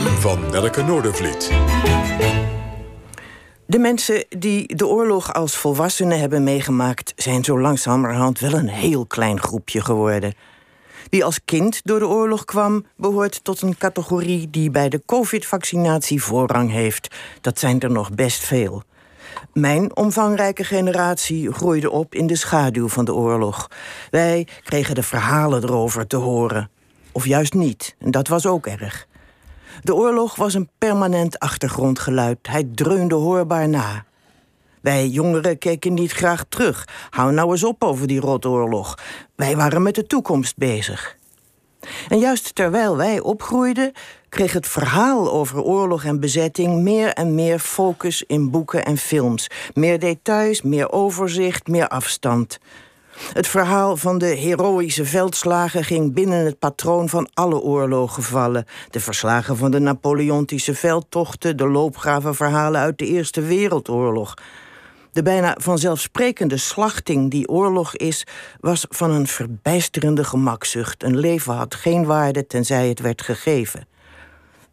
van Nelke Noordervliet. De mensen die de oorlog als volwassenen hebben meegemaakt... zijn zo langzamerhand wel een heel klein groepje geworden. Wie als kind door de oorlog kwam... behoort tot een categorie die bij de covid-vaccinatie voorrang heeft. Dat zijn er nog best veel. Mijn omvangrijke generatie groeide op in de schaduw van de oorlog. Wij kregen de verhalen erover te horen. Of juist niet, dat was ook erg. De oorlog was een permanent achtergrondgeluid. Hij dreunde hoorbaar na. Wij jongeren keken niet graag terug. Hou nou eens op over die rotoorlog. Wij waren met de toekomst bezig. En juist terwijl wij opgroeiden, kreeg het verhaal over oorlog en bezetting meer en meer focus in boeken en films. Meer details, meer overzicht, meer afstand. Het verhaal van de heroïsche veldslagen ging binnen het patroon van alle oorlogen vallen. De verslagen van de Napoleontische veldtochten, de loopgravenverhalen uit de Eerste Wereldoorlog. De bijna vanzelfsprekende slachting die oorlog is, was van een verbijsterende gemakzucht. Een leven had geen waarde tenzij het werd gegeven.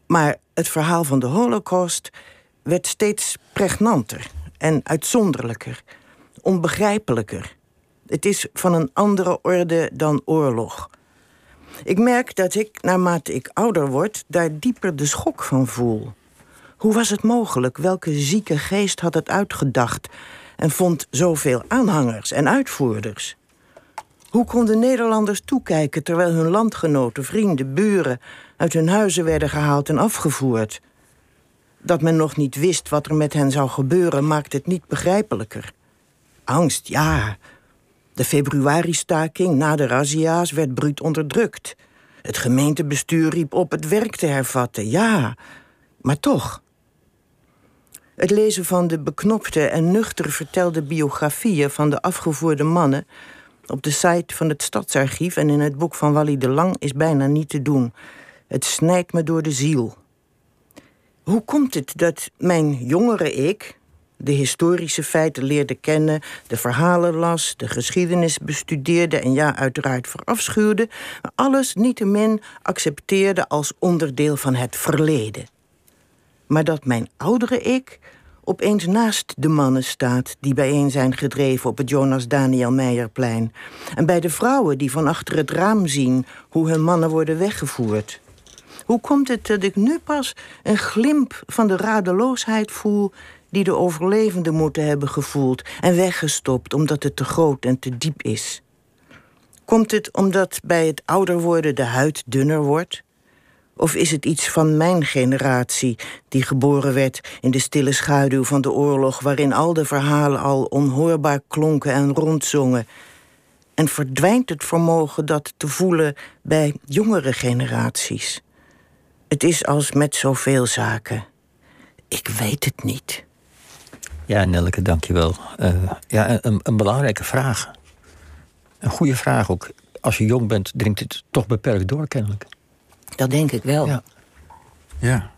Maar het verhaal van de Holocaust werd steeds pregnanter en uitzonderlijker, onbegrijpelijker. Het is van een andere orde dan oorlog. Ik merk dat ik, naarmate ik ouder word, daar dieper de schok van voel. Hoe was het mogelijk? Welke zieke geest had het uitgedacht en vond zoveel aanhangers en uitvoerders? Hoe konden Nederlanders toekijken terwijl hun landgenoten, vrienden, buren uit hun huizen werden gehaald en afgevoerd? Dat men nog niet wist wat er met hen zou gebeuren, maakt het niet begrijpelijker. Angst, ja. De februari-staking na de razzia's werd bruut onderdrukt. Het gemeentebestuur riep op het werk te hervatten, ja. Maar toch. Het lezen van de beknopte en nuchter vertelde biografieën van de afgevoerde mannen op de site van het Stadsarchief en in het boek van Wally de Lang is bijna niet te doen. Het snijdt me door de ziel. Hoe komt het dat mijn jongere ik de historische feiten leerde kennen, de verhalen las, de geschiedenis bestudeerde en ja, uiteraard verafschuwde, maar alles niettemin accepteerde als onderdeel van het verleden? maar dat mijn oudere ik opeens naast de mannen staat die bijeen zijn gedreven op het Jonas Daniel Meijerplein. En bij de vrouwen die van achter het raam zien hoe hun mannen worden weggevoerd. Hoe komt het dat ik nu pas een glimp van de radeloosheid voel die de overlevenden moeten hebben gevoeld en weggestopt omdat het te groot en te diep is? Komt het omdat bij het ouder worden de huid dunner wordt? Of is het iets van mijn generatie, die geboren werd in de stille schaduw van de oorlog, waarin al de verhalen al onhoorbaar klonken en rondzongen? En verdwijnt het vermogen dat te voelen bij jongere generaties? Het is als met zoveel zaken. Ik weet het niet. Ja, Nelke, dankjewel. Uh, ja, een, een belangrijke vraag. Een goede vraag ook. Als je jong bent, dringt het toch beperkt door, kennelijk. Dat denk ik wel. Ja. ja.